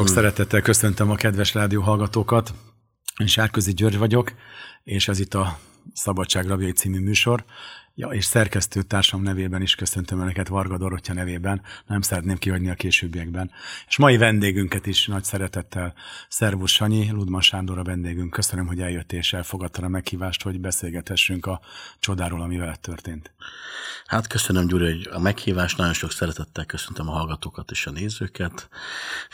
Sok mm. szeretettel köszöntöm a kedves rádióhallgatókat. Én Sárközi György vagyok, és ez itt a Szabadság Rabjai című műsor. Ja, és szerkesztő társam nevében is köszöntöm Önöket, Varga Dorottya nevében, nem szeretném kihagyni a későbbiekben. És mai vendégünket is nagy szeretettel, Szervusz Sanyi, Ludman Sándor a vendégünk. Köszönöm, hogy eljött és elfogadta a meghívást, hogy beszélgethessünk a csodáról, ami veled történt. Hát köszönöm, Gyuri, hogy a meghívást, nagyon sok szeretettel köszöntöm a hallgatókat és a nézőket.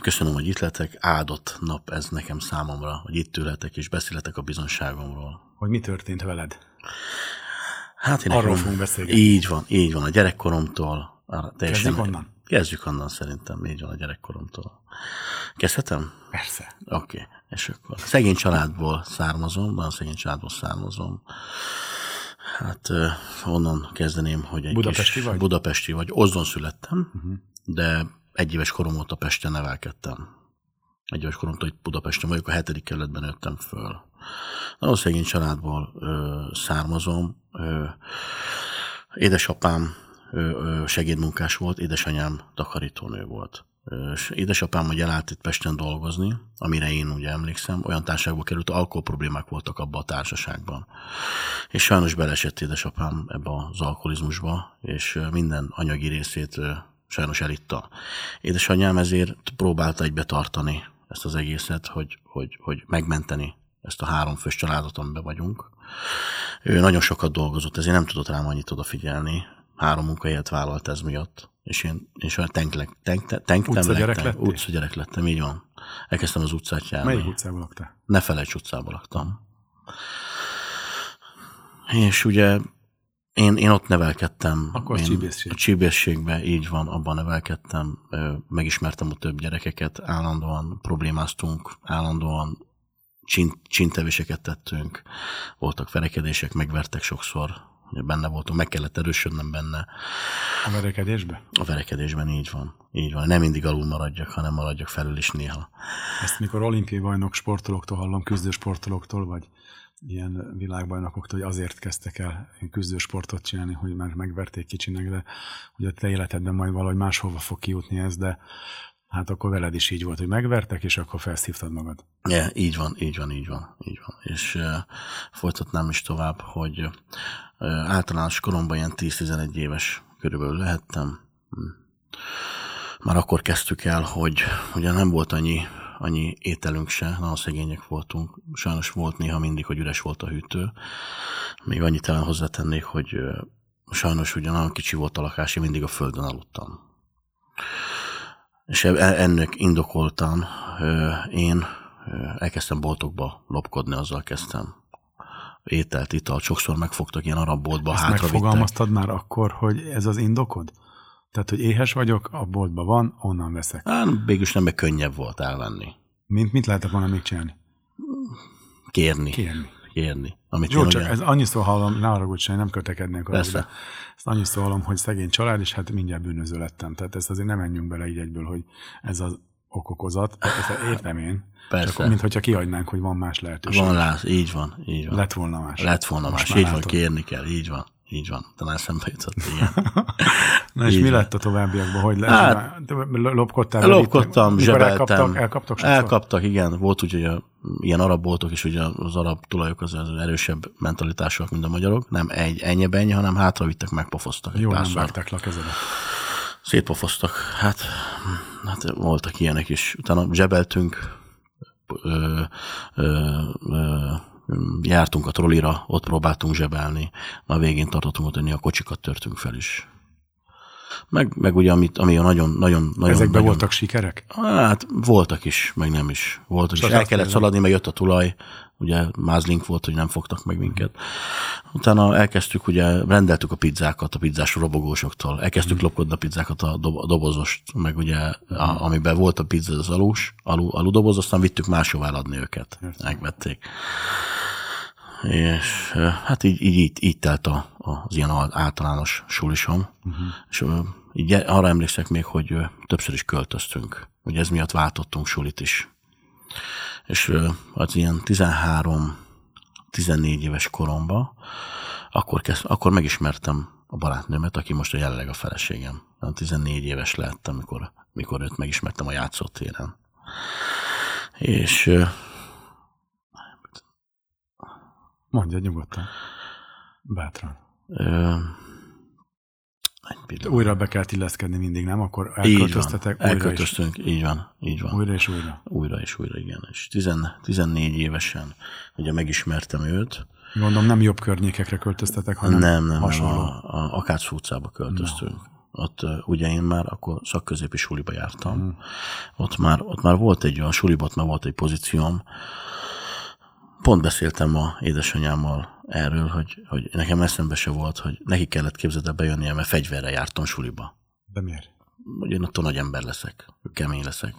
Köszönöm, hogy itt letek, áldott nap ez nekem számomra, hogy itt ülhetek és beszéletek a bizonságomról. Hogy mi történt veled? Hát én Arról fogunk beszélni. Így van, így van, a gyerekkoromtól. Teljesen, Kezdjük onnan? Kezdjük onnan szerintem, így van a gyerekkoromtól. Kezdhetem? Persze. Oké, okay. és akkor szegény családból származom, nagyon szegény családból származom. Hát onnan kezdeném, hogy egy Budapesti vagy? Budapesti vagy. Ozdon születtem, uh-huh. de egy éves korom óta Pesten nevelkedtem. Egy éves koromtól, hogy Budapesten vagyok, a hetedik kerületben nőttem föl. Nagyon szegény családból ö, származom. Ö, édesapám ö, segédmunkás volt, édesanyám takarítónő volt. És édesapám hogy elállt itt Pesten dolgozni, amire én ugye emlékszem, olyan társaságba került, alkohol problémák voltak abban a társaságban. És sajnos belesett édesapám ebbe az alkoholizmusba, és minden anyagi részét sajnos elitta. Édesanyám ezért próbálta egybe tartani ezt az egészet, hogy, hogy, hogy megmenteni ezt a három fős családot, amiben vagyunk. Ő nagyon sokat dolgozott, ezért nem tudott rám annyit odafigyelni. Három munkahelyet vállalt ez miatt. És én, én olyan tenklek, tenk, tenktem utca gyerek lettem. Utca gyerek lettem, így van. Elkezdtem az utcát járni. Melyik utcában laktál? Ne felejts utcában laktam. És ugye én, én ott nevelkedtem. Akkor én, csíbészség. A csíbészségben, így van, abban nevelkedtem. Megismertem a több gyerekeket, állandóan problémáztunk, állandóan csint, csintevéseket tettünk, voltak verekedések, megvertek sokszor, benne voltunk, meg kellett erősödnem benne. A verekedésben? A verekedésben így van. Így van. Nem mindig alul maradjak, hanem maradjak felül is néha. Ezt mikor olimpiai bajnok sportolóktól hallom, küzdő sportolóktól, vagy ilyen világbajnokoktól, hogy azért kezdtek el küzdő sportot csinálni, hogy már megverték kicsinek, de hogy a te életedben majd valahogy máshova fog kijutni ez, de Hát akkor veled is így volt, hogy megvertek, és akkor felszívtad magad. Ja, így van, így van, így van, így van. És uh, folytatnám is tovább, hogy uh, általános koromban ilyen 10-11 éves körülbelül lehettem. Hm. Már akkor kezdtük el, hogy ugye nem volt annyi, annyi ételünk se, nagyon szegények voltunk. Sajnos volt néha mindig, hogy üres volt a hűtő. Még annyit talán hozzátennék, hogy sajnos ugye nagyon kicsi volt a lakás, én mindig a földön aludtam és e-, ennek indokoltan én elkezdtem boltokba lopkodni, azzal kezdtem ételt, italt, sokszor megfogtak ilyen arab boltba, Ezt hátra megfogalmaztad már akkor, hogy ez az indokod? Tehát, hogy éhes vagyok, a boltban van, onnan veszek. Hát, végülis nem, mert könnyebb volt elvenni. Mint mit lehetett volna még csinálni? Kérni. Kérni kérni. Amit Jó, csak ugye... ez annyiszor hallom, ne haragudj, sem, nem kötekednék arra, Ezt annyiszor hallom, hogy szegény család, és hát mindjárt bűnöző lettem. Tehát ezt azért nem menjünk bele így egyből, hogy ez az okokozat. Ezt értem én. Persze. Csak mint hogyha kihagynánk, hogy van más lehetőség. Van lász, így van, így van. Lett volna más. Lett volna Most más, így látod. van, kérni kell, így van. Így van, talán eszembe jutott, igen. Na és Így mi lett a továbbiakban? Hogy lesz? Hát, lopkodtál? Lopkodtam, zsebeltem. Elkaptak, elkaptak sokszor? Elkaptak, igen. Volt úgy, hogy a, ilyen arab boltok is, ugye az arab tulajok az, az erősebb mentalitásúak, mint a magyarok. Nem egy ennyi ennyi, hanem hátra vittek, megpofoztak. Jó, nem várták le kezedet. Szétpofoztak. Hát, hát voltak ilyenek is. Utána zsebeltünk, ö, ö, ö, jártunk a trollira, ott próbáltunk zsebelni, a végén tartottunk ott, hogy a kocsikat törtünk fel is. Meg, meg ugye, amit, ami a nagyon, nagyon, nagyon... Ezekben nagyon, voltak sikerek? Hát voltak is, meg nem is. Voltak is. El kellett szaladni, meg jött a tulaj, ugye mázlink volt, hogy nem fogtak meg minket. Utána elkezdtük, ugye rendeltük a pizzákat a pizzás robogósoktól, elkezdtük mm. lopkodni a pizzákat a, dob- a dobozost, meg ugye a, amiben volt a pizza az alus, alu, alu doboz, aztán vittük máshová adni őket. Értem. Megvették. És hát így, így, így, így telt a, az ilyen általános sulisom. Uh-huh. És így arra emlékszek még, hogy többször is költöztünk. Ugye ez miatt váltottunk sulit is. És az ilyen 13-14 éves koromban akkor, kezd, akkor megismertem a barátnőmet, aki most a jelenleg a feleségem. 14 éves lettem, amikor, mikor őt megismertem a játszótéren. És ö, Mondja nyugodtan. Bátran. ö, egy újra be kell illeszkedni mindig, nem? Akkor Így van, elköltöztetek újra is. elköltöztünk, így van, így van. Újra és újra. Újra és újra, igen. És 10, 14 évesen ugye megismertem őt. Gondolom nem jobb környékekre költöztetek, hanem Nem, nem, nem, hasonló. a, a Akács utcába költöztünk. Ott ö, ugye én már akkor szakközépi suliba jártam. Mhm. Ott, már, ott már volt egy olyan suliba, ott már volt egy pozícióm. Pont beszéltem a édesanyámmal erről, hogy, hogy nekem eszembe se volt, hogy neki kellett képzeld el bejönnie, mert fegyverre jártam suliba. De miért? hogy én attól nagy ember leszek, kemény leszek.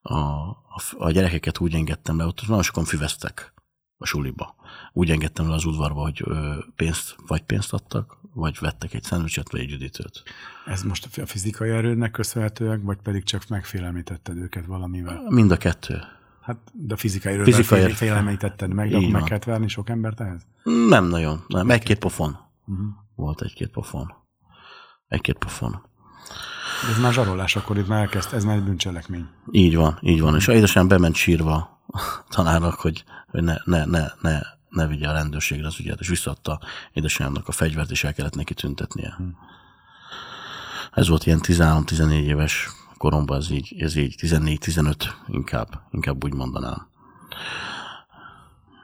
A, a, a gyerekeket úgy engedtem le, ott nagyon sokan füveztek a suliba. Úgy engedtem le az udvarba, hogy ö, pénzt, vagy pénzt adtak, vagy vettek egy szendvicset, vagy egy üdítőt. Ez most a fizikai erődnek köszönhetőek, vagy pedig csak megfélemlítetted őket valamivel? Mind a kettő. Hát, de fizikai Fizikai fél, erő- félemlítetted meg, de akkor meg kellett verni sok embert ehhez? Nem nagyon. Nem, egy-két pofon. Uh-huh. Volt egy-két pofon. Egy-két pofon. De ez már zsarolás, akkor itt már elkezd, ez már egy bűncselekmény. Így van, így van. És a édesem bement sírva tanárnak, hogy, hogy ne, ne, ne, ne, ne vigye a rendőrségre az ügyet, és visszaadta édesanyámnak a fegyvert, és el kellett neki tüntetnie. Ez volt ilyen 13-14 éves koromban, ez így, ez így 14-15 inkább, inkább úgy mondanám.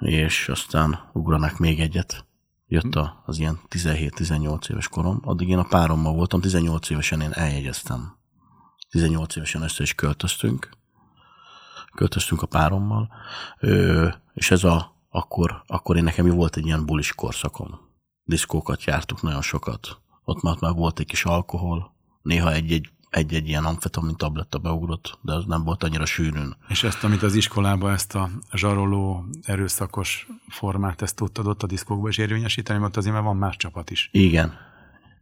És aztán ugranak még egyet. Jött a, az ilyen 17-18 éves korom. Addig én a párommal voltam, 18 évesen én eljegyeztem. 18 évesen össze is költöztünk. Költöztünk a párommal. Ö, és ez a, akkor, akkor én nekem volt egy ilyen bulis korszakom. Diszkókat jártuk nagyon sokat. Ott már, már volt egy kis alkohol. Néha egy-egy, egy-egy ilyen amfetamin tabletta beugrott, de az nem volt annyira sűrűn. És ezt, amit az iskolában, ezt a zsaroló, erőszakos formát, ezt tudtad ott a diszkókba is érvényesíteni, mert azért már van más csapat is. Igen,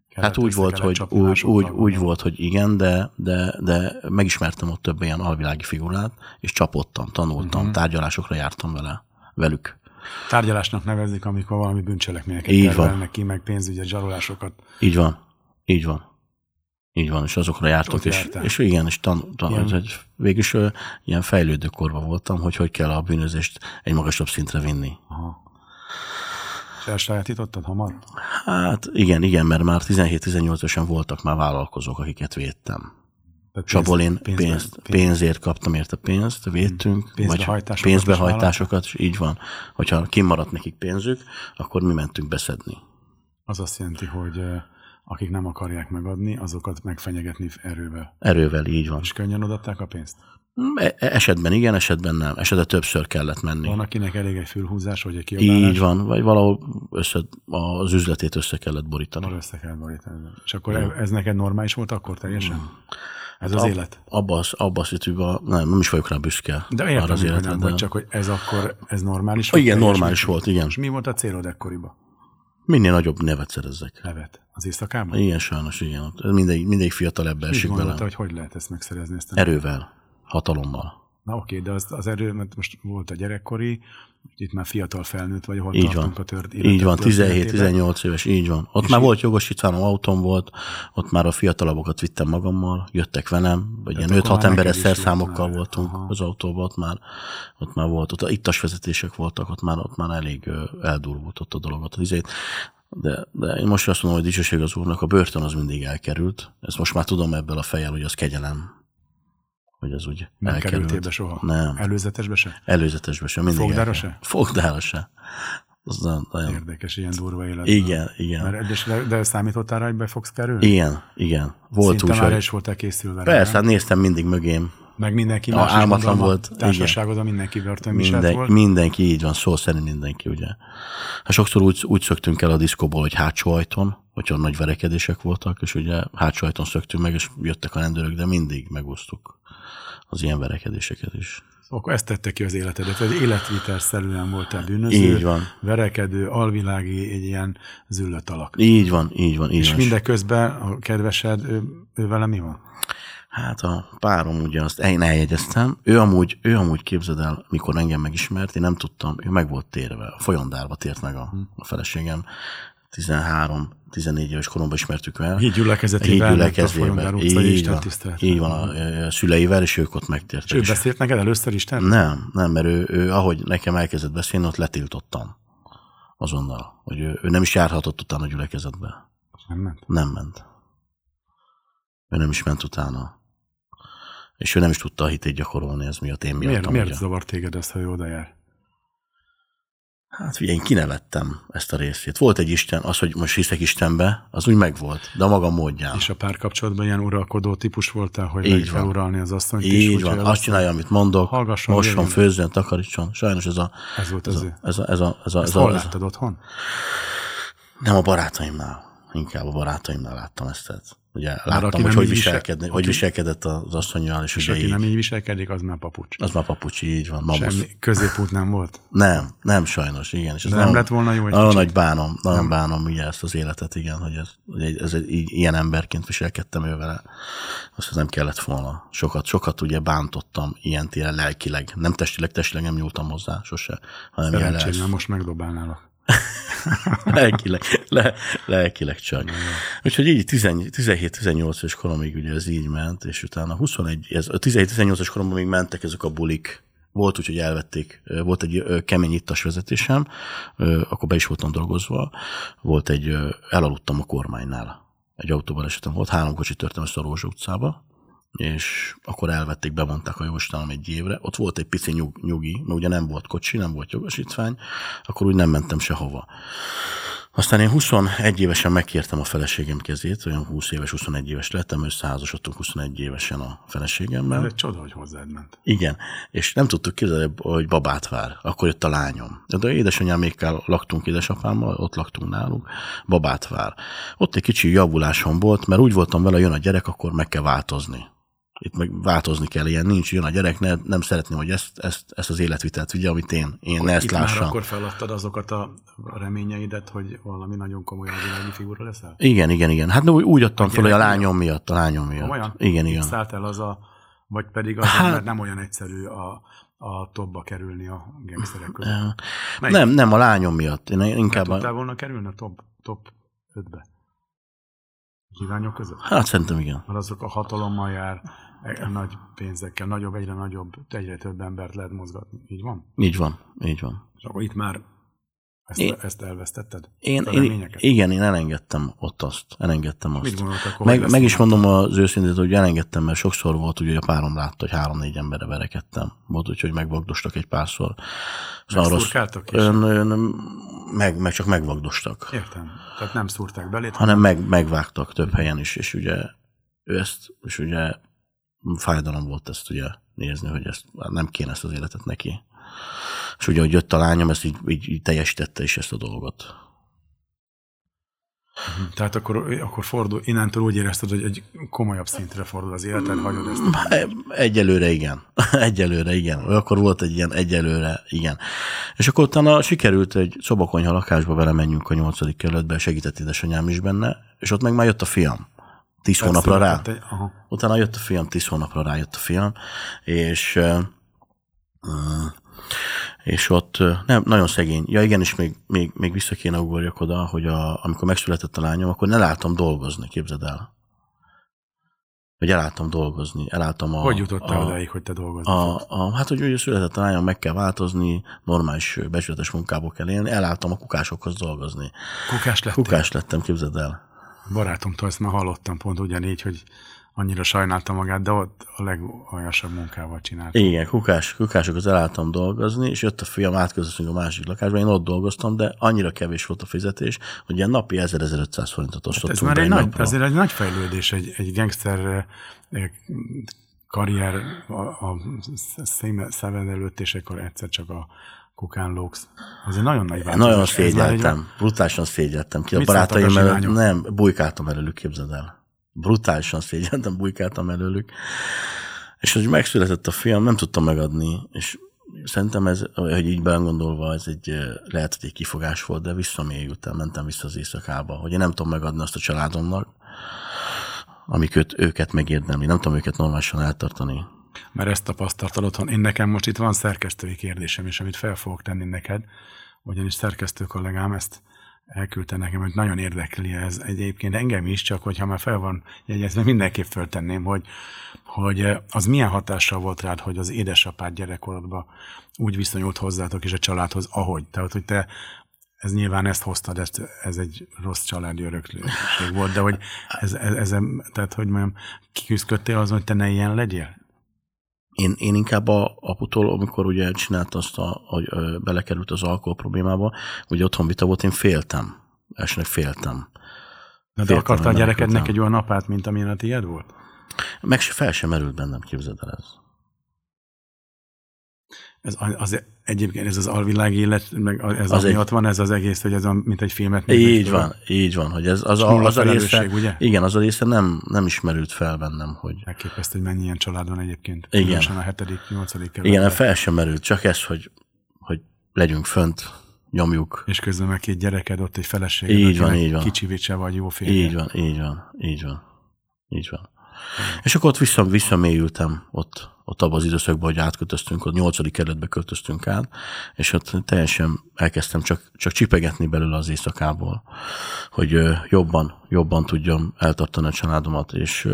Kellett Hát úgy volt, hogy, úgy, úgy, úgy volt, hogy igen, de, de, de megismertem ott több ilyen alvilági figurát, és csapottam, tanultam, uh-huh. tárgyalásokra jártam vele, velük. Tárgyalásnak nevezik, amikor valami bűncselekményeket Így van. tervelnek ki, meg pénzügyet, zsarolásokat. Így van, így van. Így van, és azokra jártok, Ott és, jártál. és igen, és tan, tan, Ilyen- hogy végülis ö, ilyen fejlődő korban voltam, hogy hogy kell a bűnözést egy magasabb szintre vinni. Aha. És elsajátítottad hamar? Hát igen, igen, mert már 17-18 esen voltak már vállalkozók, akiket védtem. És abból én pénzt, pénz- pénzért kaptam érte pénzt, védtünk, Pénzbehajtásokat vagy pénzbehajtásokat, is így van. Hogyha kimaradt nekik pénzük, akkor mi mentünk beszedni. Az azt jelenti, hogy akik nem akarják megadni, azokat megfenyegetni erővel. Erővel így van. És könnyen odatták a pénzt? E- esetben igen, esetben nem. Esetben többször kellett menni. Van, akinek elég egy fülhúzás, vagy egy kiabálás, így van, vagy valahol össze, az üzletét össze kellett borítani. arra össze kell borítani. És akkor ez neked normális volt akkor teljesen? Ez az Ab- élet? Abba, az, abba a szitűben, nem, nem is vagyok rá büszke. De értem, az életre, nem de- volt, csak hogy ez akkor, ez normális Ah, Igen, normális volt, igen. És mi volt a célod ekkoriban? Minél nagyobb nevet szerezzek. Nevet. Az éjszakában? Igen, sajnos, igen. Mindegy, mindegy fiatal Mit esik bele. hogy hogy lehet ezt megszerezni? Ezt. Erővel, hatalommal. Na oké, de az, az erő, mert most volt a gyerekkori, itt már fiatal felnőtt vagy, hol Így van. a tört Így van, történetében. 17-18 éves, így van. Ott És már így- volt jogosítvánom, autóm volt, ott már a fiatalabbokat vittem magammal, jöttek velem, vagy ilyen akkor 5-6 már emberes szerszámokkal már. voltunk Aha. az autóban, ott már, ott már volt, ott ittas vezetések voltak, ott már, ott már elég eldurvult ott a dolog. Ott az izét. De, de én most azt mondom, hogy dicsőség az úrnak, a börtön az mindig elkerült. Ezt most már tudom ebből a fejjel, hogy az kegyelem. Hogy ez úgy Nem kerültél be soha? Nem. Előzetesbe se? Előzetesbe sem. Mindig Fogdára se? Fogdára se. Az nagyon, Érdekes, ilyen durva élet. igen, igen. Mert, de, de számítottál rá, hogy be fogsz kerülni? Igen, igen. Volt Szinte úgy, már hogy... is voltál készülve. rá, Persze, nem? hát néztem mindig mögém. Meg mindenki A más álmatlan volt, A mindenki börtönviselt Minden, volt. mindenki így van, szó szerint mindenki, ugye. Hát sokszor úgy, úgy szöktünk el a diszkóból, hogy hátsó ajtón, hogyha nagy verekedések voltak, és ugye hátsó ajtón szöktünk meg, és jöttek a rendőrök, de mindig megúsztuk az ilyen verekedéseket is. Akkor ezt tette ki az életedet. Egy életvitelszerűen voltál bűnöző, Így van. verekedő, alvilági, egy ilyen züllött alak. Így van, így van, így És van. mindeközben a kedvesed, ő, ő vele mi van? Hát a párom ugye azt én eljegyeztem, ő amúgy, ő amúgy képzeld el, mikor engem megismert, én nem tudtam, ő meg volt térve, a folyondárba tért meg a, a feleségem. 13-14 éves koromban ismertük el. Híd gyülekezetében, Híd gyülekezetében. Így, Így van, így a, a szüleivel, és ők ott megtértek. És ő beszélt neked először Isten? Nem, nem, mert ő, ő, ahogy nekem elkezdett beszélni, ott letiltottam azonnal, hogy ő, ő nem is járhatott utána a gyülekezetbe. Nem ment. Nem ment. Ő nem is ment utána. És ő nem is tudta a hitét gyakorolni, ez miatt én Miért, miattam. miért ugye. zavar téged az, hogy ő oda jár? Hát figyelj, én kinevettem ezt a részét. Volt egy Isten, az, hogy most hiszek Istenbe, az úgy megvolt, de a maga módján. És a párkapcsolatban ilyen uralkodó típus voltál, hogy Így van. uralni az asszonyt is, Így úgyhogy van, az azt csinálja, amit mondok, Hallgasson, mosson, jöjjön. főzzön, takarítson. Sajnos ez a, Ez volt ez az a, ez a, ez a, ez a, ez a, hol ez a láttad otthon? nem a barátaimnál, inkább a barátaimnál láttam ezt. Tehát, ugye láttam, hogy nem hogy, viselkedni, hogy viselkedett az asszonyjal, és, És ugye aki így, nem így viselkedik, az már papucs. az már papucsi, így van, mamusz. Semmi középút nem volt. Nem, nem sajnos, igen. És ez De nem nagyon- lett volna jó egy Nagyon nagy bánom, nagyon bánom ugye ezt az életet, igen, hogy ez, hogy ez egy, így, ilyen emberként viselkedtem ő vele. Azt nem kellett volna. Sokat, sokat ugye bántottam ilyen téren lelkileg. Nem testileg, testileg nem nyúltam hozzá sose, hanem Szerencsém, most megdobálnálak. lelkileg, le, lelkileg csak. Úgyhogy így 17-18 éves koromig ugye ez így ment, és utána 21, ez, a 17-18 koromban még mentek ezek a bulik, volt úgy, hogy elvették, volt egy kemény ittas vezetésem, akkor be is voltam dolgozva, volt egy, elaludtam a kormánynál. Egy autóban esetem volt, három kocsi törtem ezt a Rózsa utcába, és akkor elvették, bemondták a jóstalom egy évre. Ott volt egy pici nyug, nyugi, mert ugye nem volt kocsi, nem volt jogosítvány, akkor úgy nem mentem sehova. Aztán én 21 évesen megkértem a feleségem kezét, olyan 20 éves, 21 éves lettem, összeházasodtunk 21 évesen a Ez feleségemmel. egy csoda, hogy hozzád ment. Igen, és nem tudtuk képzelni, hogy babát vár. Akkor jött a lányom. De édesanyámékkal laktunk édesapámmal, ott laktunk náluk, babát vár. Ott egy kicsi javulásom volt, mert úgy voltam vele, jön a gyerek, akkor meg kell változni. Itt meg változni kell, ilyen nincs, jön a gyerek, ne, nem szeretném, hogy ezt, ezt, ezt az életvitelt vigye, amit én, én ne ezt lássam. már akkor feladtad azokat a reményeidet, hogy valami nagyon komoly világi figura leszel? Igen, igen, igen. Hát úgy, úgy adtam fel, hogy a lányom miatt, a lányom miatt. Komolyan? Igen, igen. szállt el az a, vagy pedig az, Hát- mert nem olyan egyszerű a, a topba kerülni a gangsterek között. Melyik? Nem, nem, a lányom miatt. Én inkább, Tudtál a, volna kerülni a top, top 5-be? Kíványok között? hát szerintem igen. Mert azok a hatalommal jár, e- nagy pénzekkel, nagyobb, egyre nagyobb, egyre több embert lehet mozgatni. Így van? Így van, így van. És akkor itt már ezt, Én- ezt elvesztetted? Én, igen, én elengedtem ott azt. Elengedtem Mit azt. gondoltak, hogy Meg, meg is mondom az őszintét, hogy elengedtem, mert sokszor volt, ugye, hogy a párom látta, hogy három-négy emberre verekedtem. Volt úgy, hogy megvagdostak egy párszor. Szóval rossz, Megszurkáltak is? ön, ön, meg, meg csak megvagdostak. Értem. Tehát nem szúrták belét, hanem meg, megvágtak több helyen is, és ugye ő ezt, és ugye fájdalom volt ezt ugye nézni, hogy ezt nem kéne ezt az életet neki. És ugye, hogy jött a lányom, ezt így, így, így teljesítette is ezt a dolgot. Tehát akkor, akkor fordul, innentől úgy érezted, hogy egy komolyabb szintre fordul az életed, hagyod ezt. Egyelőre igen. Egyelőre igen. Akkor volt egy ilyen egyelőre igen. És akkor utána sikerült egy szobakonyha lakásba vele menjünk a nyolcadik kerületbe, segített édesanyám is benne, és ott meg már jött a fiam. Tíz hónapra rá. Egy, aha. Utána jött a fiam, tíz hónapra rájött a fiam, és ö, és ott nem, nagyon szegény. Ja igen, és még, még, még vissza kéne ugorjak oda, hogy a, amikor megszületett a lányom, akkor ne láttam dolgozni, képzeld el. Hogy elálltam dolgozni, elálltam a... Hogy jutottál a, odáig, hogy te dolgozni a, fogsz? a, hát, hogy ugye született a lányom, meg kell változni, normális becsületes munkából kell élni, elálltam a kukásokhoz dolgozni. Kukás lettél? Kukás lettem, képzeld el. Barátomtól ezt már hallottam pont ugyanígy, hogy annyira sajnálta magát, de ott a legaljasabb munkával csinált. Igen, kukás, kukásokhoz elálltam dolgozni, és jött a fiam, átközöttünk a másik lakásba, én ott dolgoztam, de annyira kevés volt a fizetés, hogy ilyen napi 1000-1500 forintot Ez osztottunk már be egy nagy, napra. azért egy nagy fejlődés, egy, egy gangster karrier a, a szemed előtt, és akkor egyszer csak a kukán lóksz. Ez egy nagyon nagy változás. Nagyon Ez már egy- szégyeltem, brutálisan szégyeltem ki. Mit barátaim a mellett zsilányok? nem, bujkáltam előlük, képzeld el. Brutálisan szégyeltem, bujkáltam előlük. És hogy megszületett a fiam, nem tudtam megadni, és szerintem ez, hogy így belegondolva, ez egy, eh, lehet, hogy egy kifogás volt, de vissza még után mentem vissza az éjszakába, hogy én nem tudom megadni azt a családomnak, amiket őket megérdemli. Nem tudom őket normálisan eltartani. mert ezt tapasztaltad otthon. Én nekem most itt van szerkesztői kérdésem is, amit fel fogok tenni neked, ugyanis szerkesztő kollégám ezt, elküldte nekem, hogy nagyon érdekli ez egyébként engem is, csak hogyha már fel van jegyezve, mindenképp föltenném, hogy, hogy az milyen hatással volt rád, hogy az édesapád gyerekkorodban úgy viszonyult hozzátok és a családhoz, ahogy. Tehát, hogy te ez nyilván ezt hoztad, ezt, ez egy rossz családi öröklőség volt, de hogy ez, ez, ez tehát, hogy mondjam, kiküzdködtél azon, hogy te ne ilyen legyél? Én, én inkább a aputól, amikor ugye csinált azt, a, hogy belekerült az alkohol problémába, ugye otthon vita volt, én féltem. Elsőnek féltem. De, de akartál a gyerekednek egy olyan apát, mint amilyen a tiéd volt? Meg se fel sem merült bennem, képzeld el ez. Ez az, egyébként ez az alvilági élet, meg ez az, az miatt van ez az egész, hogy ez a, mint egy filmet. Így van, van, így van, hogy ez az, a, az a része, ugye? igen, az a része nem, nem ismerült fel bennem, hogy... Elképesztő, hogy mennyi ilyen család van egyébként. Igen. a hetedik, nyolcadik kerületben. Igen, fel sem merült, csak ez, hogy, hogy legyünk fönt, nyomjuk. És közben meg két gyereked, ott egy feleség. Így van, így van. Kicsi vicse vagy jó férje. Így van, így van, így van. Így van. És akkor ott vissza, visszamélyültem ott, ott abban az időszakban, hogy átköltöztünk, ott nyolcadik kerületbe költöztünk át, és ott teljesen elkezdtem csak, csak csipegetni belőle az éjszakából, hogy jobban, jobban tudjam eltartani a családomat, és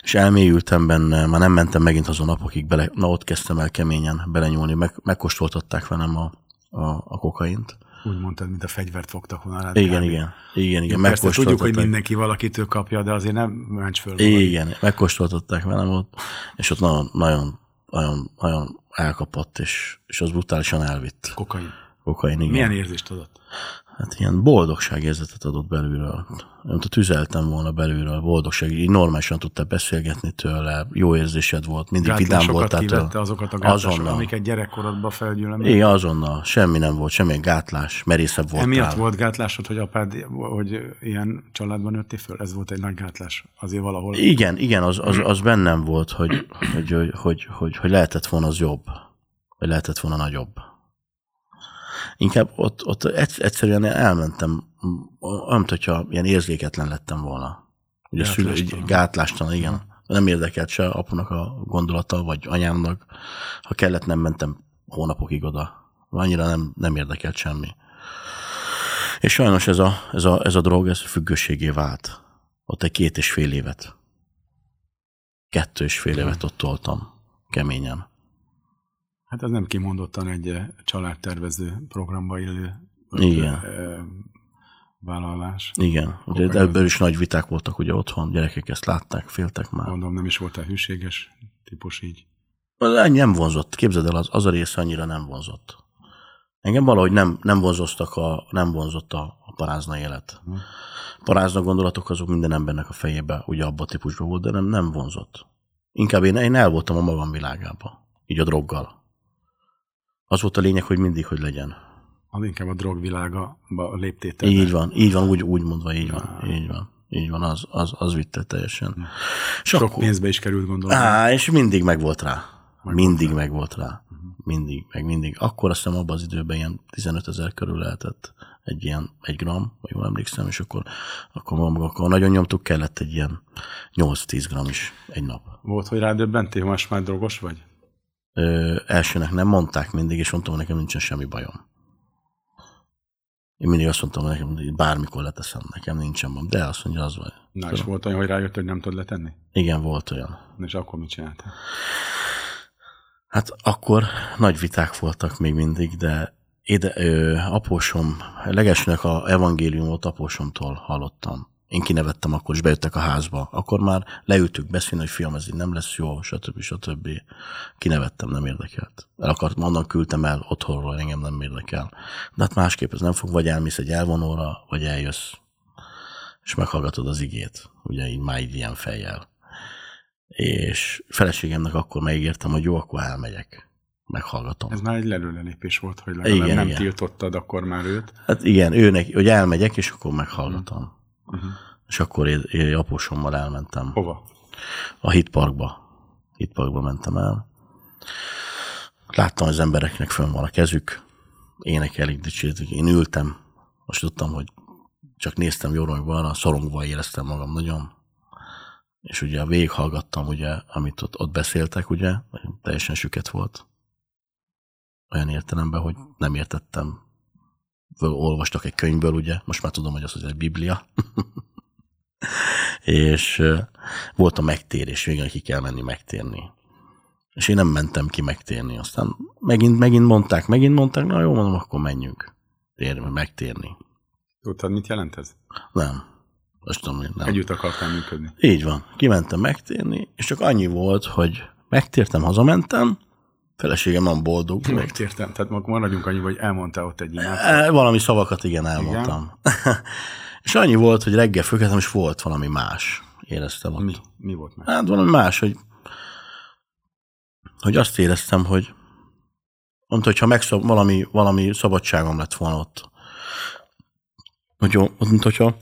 és elmélyültem benne, már nem mentem megint azon napokig bele, na ott kezdtem el keményen belenyúlni, meg, megkóstoltatták velem a, a, a kokaint, úgy mondtad, mint a fegyvert fogtak volna rád. Igen, igen, igen, igen. Persze tudjuk, hogy mindenki valakitől kapja, de azért nem mencs föl. Igen, megkóstoltatták velem ott, és ott nagyon, nagyon, nagyon, nagyon elkapott, és, és az brutálisan elvitt. Kokain. Kokain, igen. Milyen érzést adott? Hát ilyen boldogságérzetet adott belülről. Nem tudom, tüzeltem volna belülről, boldogság, így normálisan tudtál beszélgetni tőle, jó érzésed volt, mindig vidám voltál tőle. azokat a gátlásokat, amiket gyerekkorodban felgyűlöm. Igen, azonnal, semmi nem volt, semmilyen gátlás, merészebb volt. Emiatt volt gátlásod, hogy apád, hogy ilyen családban nőttél föl? Ez volt egy nagy gátlás, azért valahol. Igen, igen, az, az, az bennem volt, hogy, hogy, hogy, hogy, hogy, hogy lehetett volna az jobb, vagy lehetett volna nagyobb. Inkább ott, ott egyszerűen elmentem, olyan, hogyha ilyen érzéketlen lettem volna. Ugye szülő, gátlástalan, igen. Hmm. Nem érdekelt se apunak a gondolata, vagy anyámnak. Ha kellett, nem mentem hónapokig oda. Annyira nem, nem érdekelt semmi. És sajnos ez a, ez a, ez a drog, ez függőségé vált. Ott egy két és fél évet. Kettő és fél évet ott toltam. Keményen. Hát ez nem kimondottan egy eh, családtervező programba illő Igen. Vállalás. Igen, ugye ebből is nagy viták voltak ugye otthon, gyerekek ezt látták, féltek már. Mondom, nem is voltál hűséges típus így. Ennyi nem vonzott, képzeld el, az, az a része annyira nem vonzott. Engem valahogy nem, nem vonzottak a, nem vonzott a, a parázna élet. Hm. Parázna gondolatok azok minden embernek a fejébe, ugye abba a típusban volt, de nem, nem vonzott. Inkább én, én el voltam a magam világába, így a droggal. Az volt a lényeg, hogy mindig, hogy legyen. Az inkább a drogvilága léptétel. Így van, így van, úgy, úgy mondva, így van, ah. így van. Így van, az, az, az vitte teljesen. Hm. Sok akkor, pénzbe is került, gondolom. Á, és mindig meg volt rá. Meg mindig meg volt rá. Uh-huh. Mindig, meg mindig. Akkor azt hiszem abban az időben ilyen 15 ezer körül lehetett egy ilyen, egy gram, vagy jól emlékszem, és akkor, akkor, akkor nagyon nyomtuk, kellett egy ilyen 8-10 gram is egy nap. Volt, hogy rádöbbentél, most már drogos vagy? Ö, elsőnek nem mondták mindig, és mondtam, hogy nekem nincsen semmi bajom. Én mindig azt mondtam, hogy nekem bármikor leteszem, nekem nincsen bajom, de azt mondja, az vagy. Na, Tudom. és volt olyan, hogy rájött, hogy nem tudod letenni? Igen, volt olyan. És akkor mit csináltál? Hát akkor nagy viták voltak még mindig, de éde, ö, apósom, legesnek a evangéliumot apósomtól hallottam én kinevettem akkor, és bejöttek a házba. Akkor már leültük beszélni, hogy fiam, ez így nem lesz jó, stb. stb. Kinevettem, nem érdekelt. El akart, onnan küldtem el otthonról, engem nem érdekel. De hát másképp ez nem fog, vagy elmész egy elvonóra, vagy eljössz, és meghallgatod az igét, ugye így már így ilyen fejjel. És feleségemnek akkor megígértem, hogy jó, akkor elmegyek meghallgatom. Ez már egy lelőlelépés volt, hogy legalább igen, nem igen. tiltottad akkor már őt. Hát igen, őnek, hogy elmegyek, és akkor meghallgatom. Uh-huh. És akkor én, én apósommal elmentem. Hova? A hitparkba. Hitparkba mentem el. Láttam, az embereknek fönn van a kezük, énekelik, dicsértük. Én ültem, most tudtam, hogy csak néztem jobbra, a szorongva éreztem magam nagyon. És ugye végighallgattam, ugye, amit ott, ott beszéltek, ugye, teljesen süket volt. Olyan értelemben, hogy nem értettem olvastak egy könyvből, ugye, most már tudom, hogy az, az egy biblia. és volt a megtérés, végül ki kell menni megtérni. És én nem mentem ki megtérni. Aztán megint, megint mondták, megint mondták, na jó, mondom, akkor menjünk. Térni, megtérni. Tudtad, mit jelent ez? Nem. Most tudom, hogy nem. Együtt akartál működni. Így van. Kimentem megtérni, és csak annyi volt, hogy megtértem, hazamentem, feleségem nem boldog. Megtértem. Tehát maradjunk annyi, hogy elmondtál ott egy imát. E, Valami szavakat igen elmondtam. és annyi volt, hogy reggel fölkeltem, és volt valami más. Éreztem ott. Mi, mi volt meg? Hát valami más, hogy, hogy azt éreztem, hogy mondta, hogyha megszab, valami, valami szabadságom lett volna ott. Hogy, jó, mint hogyha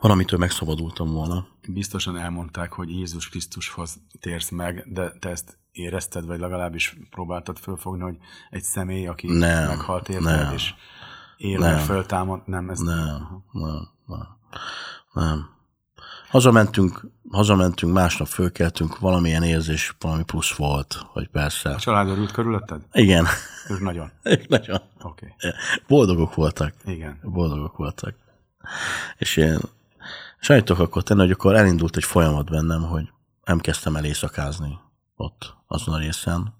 valamitől megszabadultam volna. Biztosan elmondták, hogy Jézus Krisztushoz térsz meg, de te ezt érezted, vagy legalábbis próbáltad fölfogni, hogy egy személy, aki Nem, meghalt érted, nem. és élve föltámad, nem, ez Nem, nem, nem. nem. Hazamentünk, hazamentünk, másnap fölkeltünk, valamilyen érzés, valami plusz volt, hogy persze. A család örült körülötted? Igen, Ők nagyon. ők nagyon Oké. boldogok voltak. Okay. Igen. Boldogok voltak. És én sajtok akkor tenni, hogy akkor elindult egy folyamat bennem, hogy nem kezdtem el éjszakázni ott, azon a részen.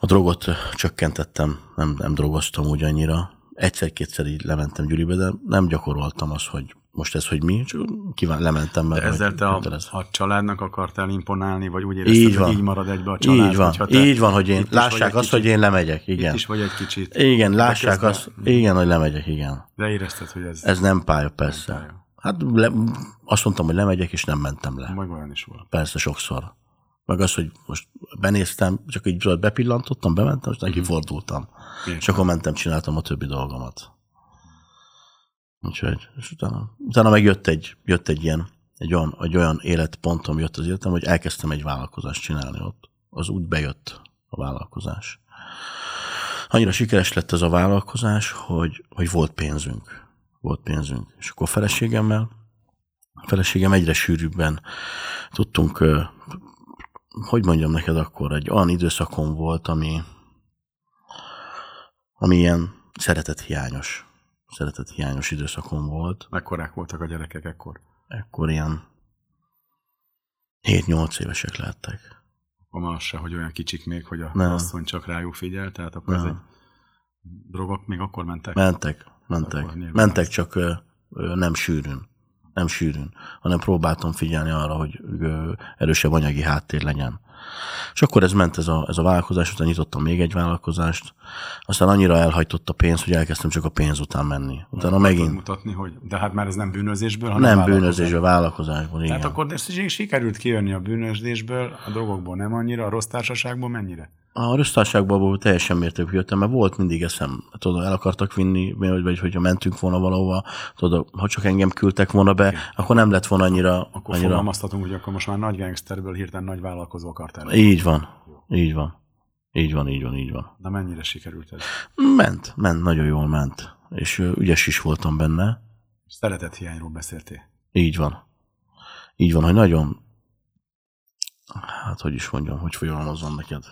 A drogot csökkentettem, nem, nem drogoztam úgy annyira. Egyszer-kétszer így lementem Gyuribe, de nem gyakoroltam azt, hogy most ez, hogy mi, csak kíván, lementem, De ezzel hogy te a, a családnak akartál imponálni, vagy úgy érezted, Így hogy van. így marad egybe a család? Így van, te így van, hogy én itt lássák azt, hogy kicsit- én lemegyek, Itt igen. is vagy egy kicsit. Igen, lássák azt, igen, hogy lemegyek, igen. De érezted, hogy ez, Ez nem pálya, persze. pálya. Hát le, azt mondtam, hogy lemegyek, és nem mentem le. Majd olyan is volt. Persze, sokszor. Meg az, hogy most benéztem, csak így tudod, bepillantottam, bementem, és neki fordultam. Értem. És akkor mentem, csináltam a többi dolgomat. Úgyhogy, és utána, utána meg jött egy, jött egy ilyen, egy olyan, egy olyan életpontom jött az életem, hogy elkezdtem egy vállalkozást csinálni ott. Az úgy bejött a vállalkozás. Annyira sikeres lett ez a vállalkozás, hogy, hogy volt pénzünk. Volt pénzünk. És akkor a feleségemmel, a feleségem egyre sűrűbben tudtunk, hogy mondjam neked akkor, egy olyan időszakon volt, ami, ami ilyen szeretethiányos, szeretethiányos időszakon volt. Mekkorák voltak a gyerekek ekkor? Ekkor ilyen 7-8 évesek lettek. Akkor már se, hogy olyan kicsik még, hogy a Nem. asszony csak rájuk figyel, tehát akkor ez Nem. egy drogok még akkor mentek? Mentek, mentek. Mentek csak ö, ö, nem sűrűn. Nem sűrűn, hanem próbáltam figyelni arra, hogy erősebb anyagi háttér legyen. És akkor ez ment ez a, ez a vállalkozás, utána nyitottam még egy vállalkozást, aztán annyira elhajtott a pénz, hogy elkezdtem csak a pénz után menni. Utána Akartad megint mutatni, hogy... De hát már ez nem bűnözésből, hanem nem vállalkozás. bűnözés a vállalkozásból, igen. Tehát akkor de sikerült kijönni a bűnözésből, a drogokból nem annyira, a rossz társaságból mennyire? A rösztárságból abból teljesen mértékű jöttem, mert volt mindig eszem, tudod, el akartak vinni, vagy, vagy hogyha mentünk volna valahova, tudod, ha csak engem küldtek volna be, akkor nem lett volna annyira, Akkor annyira fogalmaztatunk, hogy akkor most már nagy gangsterből hirtelen nagy vállalkozó akartál. Így van, így van. Így van, így van, így van. De mennyire sikerült ez? Ment, ment, nagyon jól ment. És ügyes is voltam benne. Szeretet hiányról beszéltél. Így van. Így van, hogy nagyon, hát hogy is mondjam, hogy fogalmazzam neked.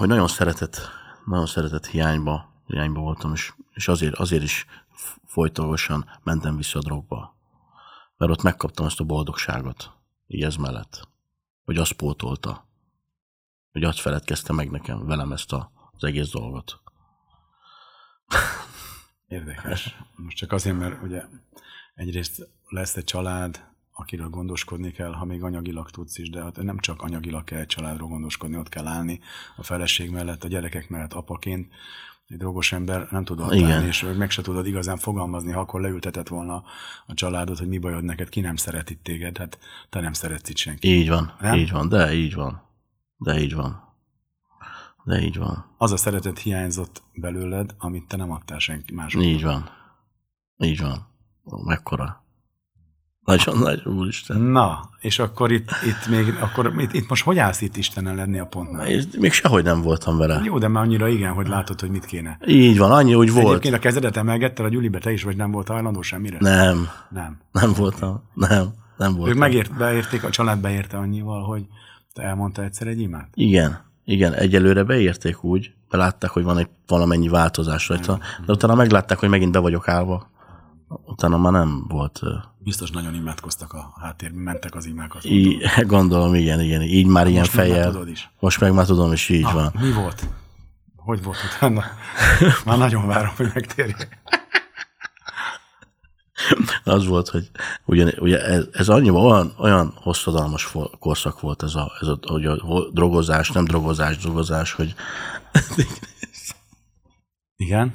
Hogy nagyon szeretett, nagyon szeretett hiányba, hiányba voltam, és, és azért, azért is folytonosan mentem vissza a drogba. Mert ott megkaptam ezt a boldogságot, így ez mellett. Hogy azt pótolta. Hogy azt feledkezte meg nekem, velem ezt a, az egész dolgot. Érdekes. Most csak azért, mert ugye egyrészt lesz egy család, akiről gondoskodni kell, ha még anyagilag tudsz is, de hát nem csak anyagilag kell egy családról gondoskodni, ott kell állni a feleség mellett, a gyerekek mellett apaként. Egy drogos ember nem tud ott állni, és meg se tudod igazán fogalmazni, ha akkor leültetett volna a családot, hogy mi bajod neked, ki nem szeret itt téged, hát te nem szeretsz itt senki. Így van, Nem? így van, de így van. De így van. De így van. Az a szeretet hiányzott belőled, amit te nem adtál senki másnak. Így van. Így van. Mekkora. Nagyon nagy, úristen. Na, és akkor itt, itt még, akkor itt, itt most hogy állsz itt Istenen lenni a pontnál? És még sehogy nem voltam vele. Jó, de már annyira igen, hogy látod, hogy mit kéne. Így van, annyi úgy volt. Egyébként a kezedet emelgettel a Gyulibe, te is vagy nem volt hajlandó semmire? Nem, Nem. nem voltam. Nem, nem Ők voltam. megért, beérték, a család beérte annyival, hogy te elmondta egyszer egy imát? Igen, igen, egyelőre beérték úgy, belátták, hogy van egy valamennyi változás rajta, de utána meglátták, hogy megint be vagyok állva. Utána már nem volt. Biztos nagyon imádkoztak a háttérben, mentek az imákat. Í, gondolom, igen, igen. Így már ilyen Most meg már fejjel. tudod is. Most meg már tudom, és így Ah, van. mi volt? Hogy volt utána? Már nagyon várom, hogy megtérjek. Az volt, hogy ugye, ugye ez, ez annyiban olyan, olyan hosszadalmas korszak volt ez a, ez a, hogy a drogozás, nem drogozás, drogozás, hogy, Igen?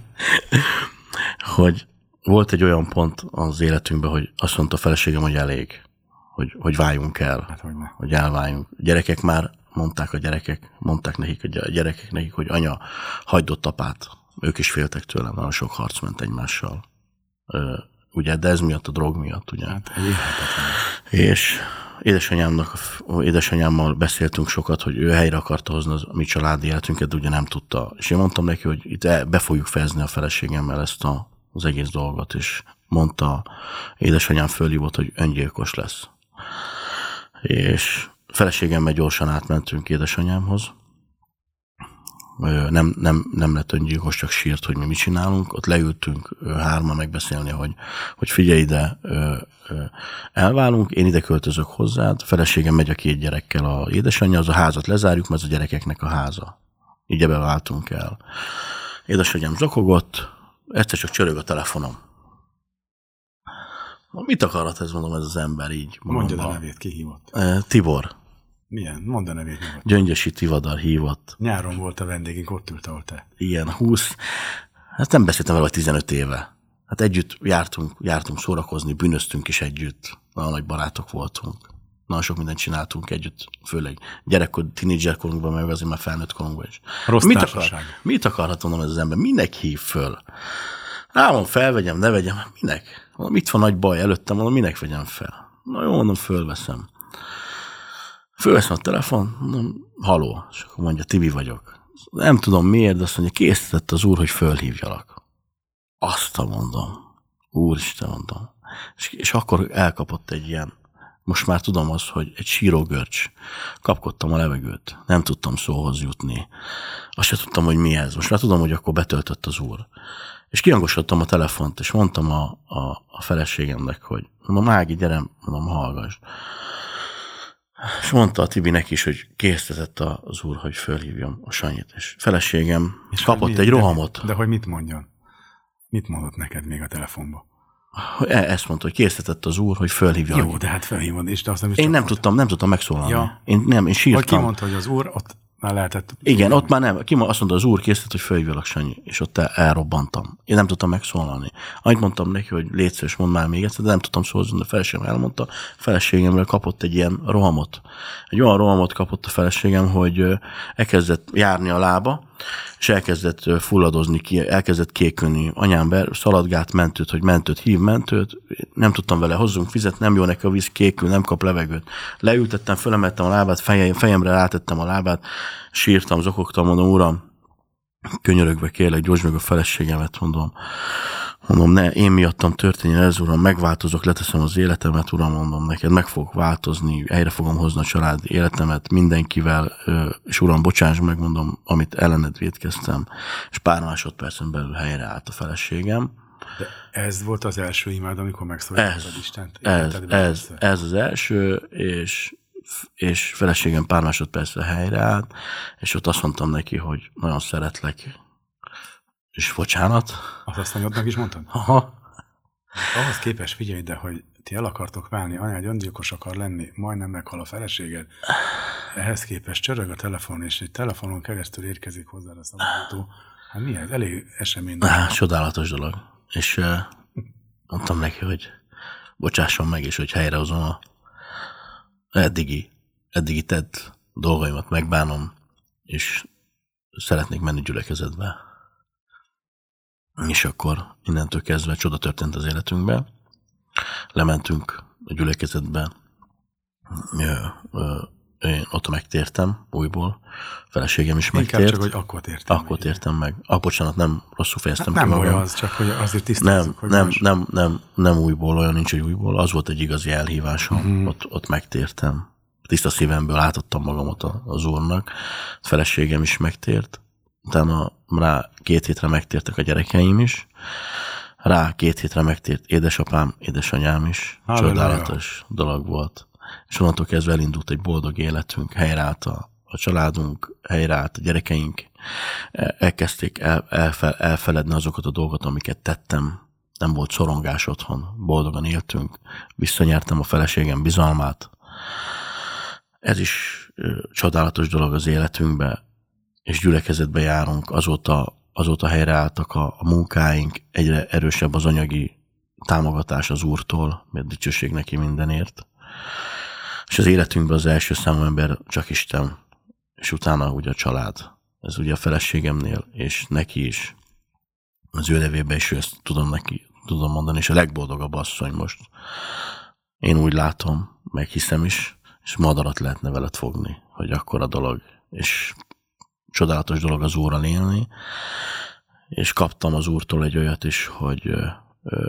hogy volt egy olyan pont az életünkben, hogy azt mondta a feleségem, hogy elég, hogy, hogy váljunk el, Hát hogy ne. hogy elváljunk. A gyerekek már mondták a gyerekek, mondták nekik a gy- a gyerekek nekik, hogy anya, hagyd ott apát. Ők is féltek tőlem, nagyon sok harc ment egymással. Ö, ugye, de ez miatt, a drog miatt, ugye. Hát. És édesanyámnak, édesanyámmal beszéltünk sokat, hogy ő helyre akarta hozni az, a mi családi életünket, de ugye nem tudta. És én mondtam neki, hogy itt be fogjuk fejezni a feleségemmel ezt a, az egész dolgot, és mondta, édesanyám fölhívott, hogy öngyilkos lesz. És feleségemmel gyorsan átmentünk édesanyámhoz, nem, nem, nem lett öngyilkos, csak sírt, hogy mi mit csinálunk. Ott leültünk hárman megbeszélni, hogy, hogy figyelj ide, elválunk, én ide költözök hozzád, feleségem megy a két gyerekkel a édesanyja, az a házat lezárjuk, mert ez a gyerekeknek a háza. Így ebbe váltunk el. Édesanyám zokogott, egyszer csak csörög a telefonom. Mit akarhat ez, mondom, ez az ember így? Mondja a nevét, ki hívott. Ö, Tibor, Milyen? Mondd a nevét nyugodt. Gyöngyösi Tivadar hívott. Nyáron volt a vendégünk, ott ült, ahol te. ilyen 20, hát nem beszéltem vele, vagy 15 éve. Hát együtt jártunk, jártunk szórakozni, bűnöztünk is együtt. Nagyon nagy barátok voltunk. Nagyon sok mindent csináltunk együtt, főleg gyerekkor, tínédzserkorunkban, meg azért már felnőtt korunkban is. Rossz mit, társaság. akar, mit akarhat mondom ez az ember? Minek hív föl? Rámon felvegyem, ne vegyem, minek? Mondom, itt van nagy baj előttem, mondom, minek vegyem fel? Na jó, mondom, fölveszem. Fölveszem a telefon, mondom, haló, és akkor mondja, Tibi vagyok. Nem tudom miért, de azt mondja, készített az úr, hogy fölhívjalak. Azt mondom. Úristen, mondom. És, és akkor elkapott egy ilyen, most már tudom azt, hogy egy sírógörcs. Kapkodtam a levegőt. Nem tudtam szóhoz jutni. Azt se tudtam, hogy mi ez. Most már tudom, hogy akkor betöltött az úr. És kiangosodtam a telefont, és mondtam a, a, a feleségemnek, hogy mondom, Ági, gyere, mondom, hallgass. És mondta a Tibinek is, hogy késztetett az úr, hogy fölhívjam a Sanyit. És feleségem és kapott mi- egy de- rohamot. De hogy mit mondjon? Mit mondott neked még a telefonba? E- Ezt mondta, hogy késztetett az úr, hogy fölhívja. Jó, de hát felhívod, és te azt nem is Én nem tudtam, nem tudtam megszólalni. Ja. Én nem, én Vagy sírtam. kimondta, hogy az úr, ott már lehetett... Igen, ott már nem. Ki azt mondta, az úr készített, hogy fölhívjalak Sanyi, és ott el, elrobbantam. Én nem tudtam megszólalni. Annyit mondtam neki, hogy légy szíves, mondd már még egyszer, de nem tudtam szólni, de a feleségem elmondta. Feleségemről kapott egy ilyen rohamot. Egy olyan rohamot kapott a feleségem, hogy elkezdett járni a lába, és elkezdett fulladozni, ki, elkezdett kékülni. Anyám be, szaladgált mentőt, hogy mentőt, hív mentőt. Nem tudtam vele, hozzunk vizet, nem jó neki a víz, kékül, nem kap levegőt. Leültettem, fölemeltem a lábát, feje, fejemre rátettem a lábát, sírtam, zokogtam, mondom, uram, könyörögve kérlek, gyógysz meg a feleségemet, mondom. Mondom, ne, én miattam történjen ez, uram, megváltozok, leteszem az életemet, uram, mondom neked, meg fogok változni, helyre fogom hozni a család életemet mindenkivel, és uram, bocsáss meg, mondom, amit ellened védkeztem, és pár másodpercen belül helyreállt a feleségem. De ez volt az első imád, amikor megszólítottad Ez, Istent? Ez, ez, ez az első, és, és feleségem pár másodpercre helyreállt, és ott azt mondtam neki, hogy nagyon szeretlek, és bocsánat. Azt azt anyodnak is mondtad? Aha. Ahhoz képes figyelj, de hogy ti el akartok válni, anya egy öngyilkos akar lenni, majdnem meghal a feleséged. Ehhez képest csörög a telefon, és egy telefonon keresztül érkezik hozzá a szabadító. Hát mi ez? Elég esemény. Á, csodálatos dolog. És uh, mondtam neki, hogy bocsásson meg, és hogy helyrehozom a eddigi, eddigi tett dolgaimat, megbánom, és szeretnék menni gyülekezetbe. És akkor innentől kezdve csoda történt az életünkben. Lementünk a gyülekezetbe, én ott megtértem újból, feleségem is Inkább megtért. csak, hogy akkor tértem. Akkor tértem meg. Ah, bocsánat, nem rosszul fejeztem Hát nem ki olyan magam. az, csak hogy azért Nem, tisztázzuk, hogy nem, most- nem, nem, nem újból, olyan nincs, hogy újból. Az volt egy igazi elhívásom. Mhm. Uh-huh. Ott, ott megtértem. Tiszta szívemből átadtam magamat a- az úrnak. A feleségem is megtért. Utána rá két hétre megtértek a gyerekeim is, rá két hétre megtért édesapám, édesanyám is. Halleluja. Csodálatos dolog volt. És onnantól kezdve elindult egy boldog életünk, helyreállt a, a családunk, helyreállt a gyerekeink, El- elkezdték el, elfe, elfeledni azokat a dolgokat, amiket tettem. Nem volt szorongás otthon, boldogan éltünk, visszanyertem a feleségem bizalmát. Ez is ö, csodálatos dolog az életünkbe, és gyülekezetbe járunk, azóta, azóta helyreálltak a, a munkáink, egyre erősebb az anyagi támogatás az Úrtól, mert dicsőség neki mindenért. És az életünkben az első számú ember csak Isten, és utána ugye a család. Ez ugye a feleségemnél, és neki is. Az ő nevében is ezt tudom neki, tudom mondani, és a legboldogabb asszony most. Én úgy látom, meg hiszem is, és madarat lehetne veled fogni, hogy akkor a dolog. És csodálatos dolog az Úrral élni, és kaptam az Úrtól egy olyat is, hogy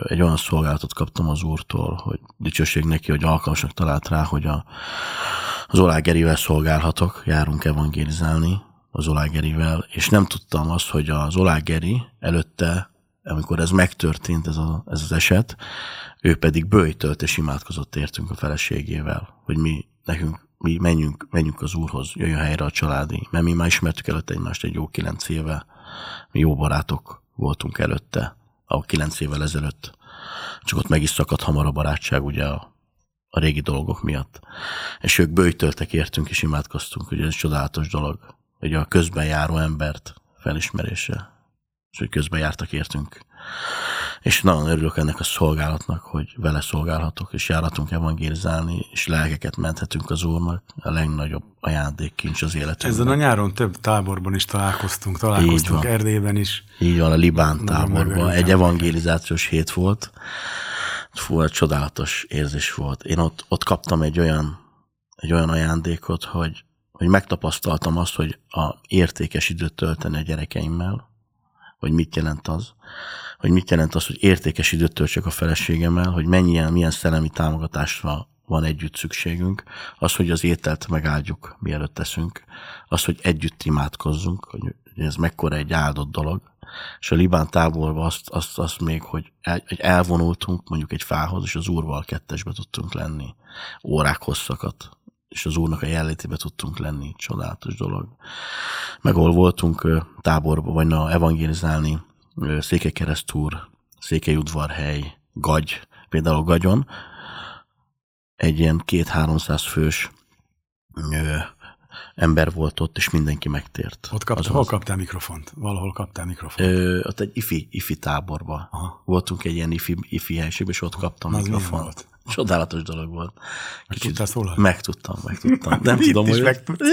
egy olyan szolgálatot kaptam az Úrtól, hogy dicsőség neki, hogy alkalmasnak talált rá, hogy a, az Olágerivel szolgálhatok, járunk evangélizálni az Olágerivel, és nem tudtam azt, hogy az Olágeri előtte, amikor ez megtörtént, ez, a, ez az eset, ő pedig bőjtölt és imádkozott értünk a feleségével, hogy mi nekünk mi menjünk, menjünk az Úrhoz, jöjjön helyre a családi, mert mi már ismertük előtte egymást egy jó kilenc éve, mi jó barátok voltunk előtte, a kilenc évvel ezelőtt, csak ott meg is szakadt hamar a barátság, ugye a, a régi dolgok miatt. És ők bőjtöltek értünk és imádkoztunk, hogy ez csodálatos dolog, hogy a közben járó embert felismerése, és hogy közben jártak értünk. És nagyon örülök ennek a szolgálatnak, hogy vele szolgálhatok, és járhatunk evangélizálni, és lelkeket menthetünk az Úrnak, a legnagyobb ajándékkincs az életünkben. Ezen a nyáron több táborban is találkoztunk, találkoztunk. Erdélyben is. Így van, a Libán táborban. Egy evangélizációs hét volt. Fú, egy csodálatos érzés volt. Én ott, ott kaptam egy olyan, egy olyan ajándékot, hogy, hogy megtapasztaltam azt, hogy a értékes időt tölteni a gyerekeimmel, hogy mit jelent az, hogy mit jelent az, hogy értékes időt töltsek a feleségemmel, hogy mennyien, milyen szellemi támogatásra van együtt szükségünk, az, hogy az ételt megáldjuk, mielőtt teszünk, az, hogy együtt imádkozzunk, hogy ez mekkora egy áldott dolog, és a Libán táborban azt, azt, azt még, hogy, el, elvonultunk mondjuk egy fához, és az úrval kettesbe tudtunk lenni, órák hosszakat, és az úrnak a jelenlétébe tudtunk lenni, csodálatos dolog. Meg ahol voltunk táborba, vagy na, evangélizálni, Székelykeresztúr, Székelyudvarhely, Gagy, például Gagyon, egy ilyen két-háromszáz fős ö, ember volt ott, és mindenki megtért. Ott kaptál, Azaz. hol kaptál mikrofont? Valahol kaptál mikrofont. Ö, ott egy ifi, ifi táborba. Aha. Voltunk egy ilyen ifi, ifi helységben, és ott kaptam Az mi mikrofont. volt? Csodálatos dolog volt. Meg tudtál szólalni? Megtudtam, megtudtam. Nem Itt tudom, is hogy... megtudtad.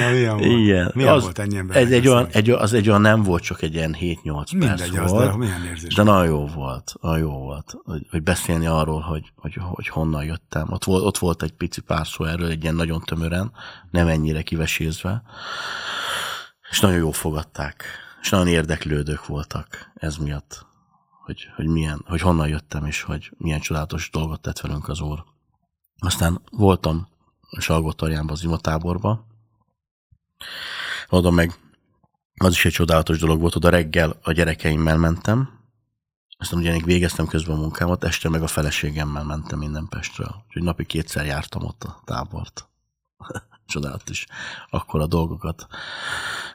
Na, milyen volt? Igen. Milyen az, volt ennyi ember? egy, egy olyan, egy, az egy olyan nem volt, csak egy ilyen 7-8 Mindegy, perc az, volt. de milyen érzés? De nagyon jó volt, nagyon jó volt, hogy, hogy beszélni arról, hogy, hogy, hogy honnan jöttem. Ott volt, ott volt egy pici pár szó erről, egy ilyen nagyon tömören, nem ennyire kivesézve, és nagyon jó fogadták, és nagyon érdeklődők voltak ez miatt, hogy, hogy, milyen, hogy honnan jöttem, és hogy milyen csodálatos dolgot tett velünk az Úr. Aztán voltam Salgótarjánban az imatáborba, oda meg az is egy csodálatos dolog volt, oda reggel a gyerekeimmel mentem, aztán ugye még végeztem közben a munkámat, este meg a feleségemmel mentem minden Pestről. Úgyhogy napi kétszer jártam ott a tábort. Csodálatos. Akkor a dolgokat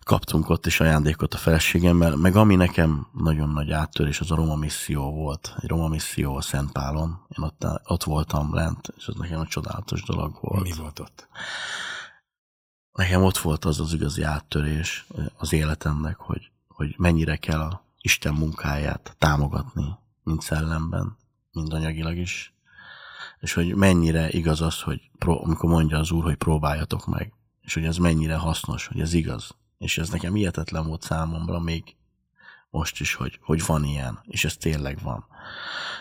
kaptunk ott is ajándékot a feleségemmel, meg ami nekem nagyon nagy áttörés, az a Roma misszió volt. Egy Roma misszió a Szentpálon. Én ott, ott voltam lent, és az nekem egy csodálatos dolog volt. Mi volt ott? Nekem ott volt az az igazi áttörés az életemnek, hogy, hogy mennyire kell a Isten munkáját támogatni, mind szellemben, mind anyagilag is. És hogy mennyire igaz az, hogy pró- amikor mondja az Úr, hogy próbáljatok meg, és hogy ez mennyire hasznos, hogy ez igaz. És ez nekem hihetetlen volt számomra még most is, hogy, hogy van ilyen, és ez tényleg van.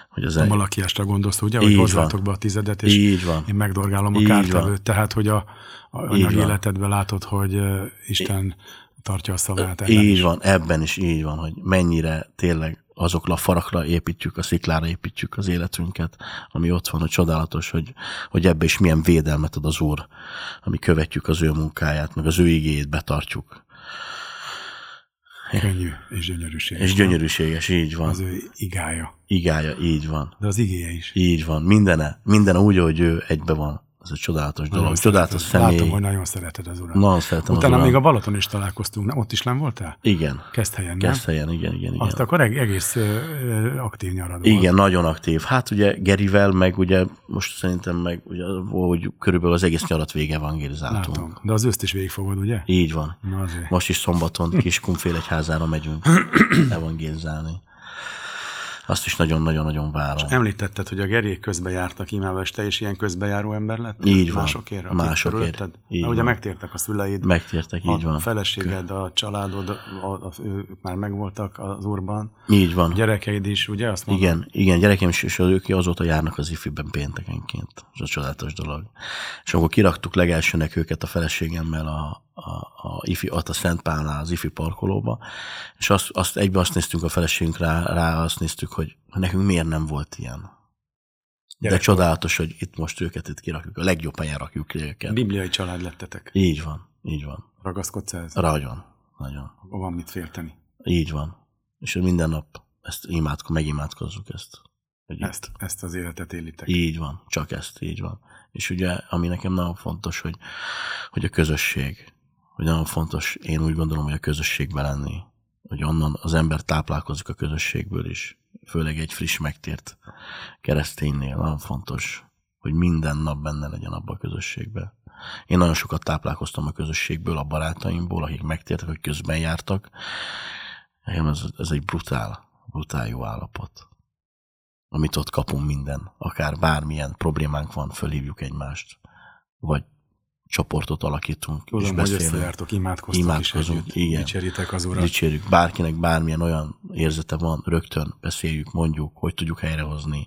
Hogy az A Malakiásra gondolsz, ugye, hogy Így hozzátok be a tizedet, és Így van. én megdorgálom a Így kártevőt, tehát, hogy a, a Így van. életedben látod, hogy Isten tartja a szavát. ebben Így is. van, ebben is így van, hogy mennyire tényleg azokra a farakra építjük, a sziklára építjük az életünket, ami ott van, hogy csodálatos, hogy, hogy ebbe is milyen védelmet ad az Úr, ami követjük az ő munkáját, meg az ő igéjét betartjuk. Könnyű és gyönyörűséges. És gyönyörűséges, így van. Az ő igája. Igája, így van. De az igéje is. Így van. Mindene, mindene úgy, hogy ő egybe van. Ez egy csodálatos dolog. Nagyon Csodálatos személy. Látom, hogy nagyon szereted az urat. Nagyon szeretem Utána az még a Balaton is találkoztunk, nem? Ott is nem voltál? Igen. Kezdhelyen, nem? Kezdhelyen, igen, igen, igen. Azt akkor eg- egész aktív nyarad volt. Igen, nagyon aktív. Hát ugye Gerivel, meg ugye most szerintem meg, ugye, hogy körülbelül az egész nyarat vége evangelizáltunk. Látom. De az őszt is végigfogod, ugye? Így van. Na azért. Most is szombaton Kiskunfélegyházára megyünk evangélizálni. Azt is nagyon-nagyon-nagyon várom. Említetted, hogy a Gerék közbe jártak imába, és te is ilyen közbejáró ember lett? Így van. Másokért? Másokért. Így Mert ugye megtértek a szüleid, Megtértek, így a van. feleséged, a családod, a, a, ők már megvoltak az úrban, Így van. a gyerekeid is, ugye? Azt mondod? Igen, igen, gyerekem is, és ők azóta járnak az ifiben péntekenként. Ez a csodálatos dolog. És akkor kiraktuk legelsőnek őket a feleségemmel a, a, a, ifi, ott a Szent Pálnál, az ifi parkolóba, és azt, azt egyben azt néztünk a feleségünk rá, rá azt néztük, hogy nekünk miért nem volt ilyen. De Gyerek- csodálatos, hogy itt most őket itt kirakjuk, a legjobb helyen rakjuk ki őket. Bibliai család lettetek. Így van, így van. Ragaszkodsz ehhez? Nagyon, nagyon. Van mit félteni. Így van. És minden nap ezt imádko, megimádkozzuk ezt. Hogy itt- Ezt, ezt az életet élitek. Így van, csak ezt, így van. És ugye, ami nekem nagyon fontos, hogy, hogy a közösség, hogy nagyon fontos, én úgy gondolom, hogy a közösségben lenni, hogy onnan az ember táplálkozik a közösségből is, főleg egy friss megtért kereszténynél, nagyon fontos, hogy minden nap benne legyen abban a közösségben. Én nagyon sokat táplálkoztam a közösségből, a barátaimból, akik megtértek, hogy közben jártak. Nekem ez, ez egy brutál, brutál jó állapot amit ott kapunk minden. Akár bármilyen problémánk van, fölhívjuk egymást, vagy csoportot alakítunk, és Tudom, hogy beszélünk. összejártok, imádkoztok Imádkozunk, is együtt. igen. Dicséritek az Urat. Dicsérjük, bárkinek bármilyen olyan érzete van, rögtön beszéljük, mondjuk, hogy tudjuk helyrehozni,